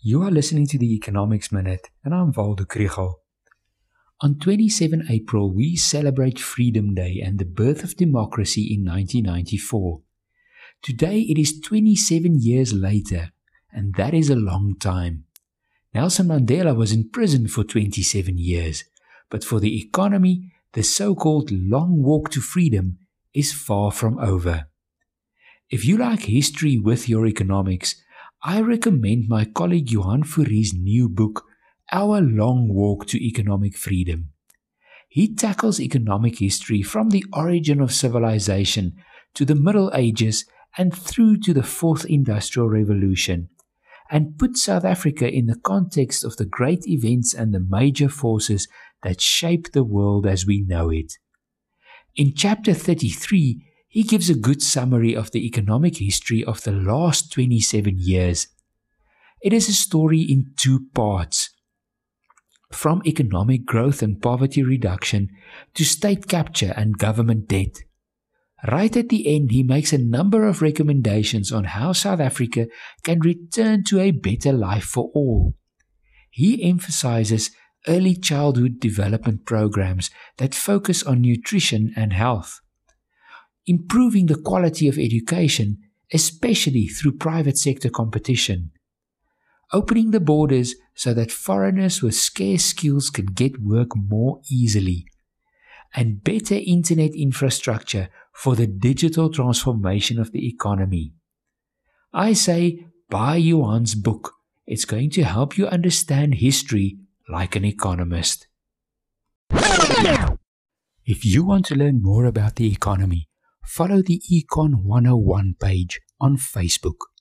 You are listening to the Economics Minute, and I'm Waldo Krugell. On 27 April, we celebrate Freedom Day and the birth of democracy in 1994. Today, it is 27 years later, and that is a long time. Nelson Mandela was in prison for 27 years, but for the economy, the so called long walk to freedom is far from over. If you like history with your economics, I recommend my colleague Johan Fourie's new book, Our Long Walk to Economic Freedom. He tackles economic history from the origin of civilization to the Middle Ages and through to the Fourth Industrial Revolution, and puts South Africa in the context of the great events and the major forces that shape the world as we know it. In chapter 33, he gives a good summary of the economic history of the last 27 years. It is a story in two parts from economic growth and poverty reduction to state capture and government debt. Right at the end, he makes a number of recommendations on how South Africa can return to a better life for all. He emphasizes early childhood development programs that focus on nutrition and health improving the quality of education, especially through private sector competition, opening the borders so that foreigners with scarce skills can get work more easily, and better internet infrastructure for the digital transformation of the economy. I say, buy Johan's book. It's going to help you understand history like an economist. If you want to learn more about the economy, follow the Econ 101 page on Facebook.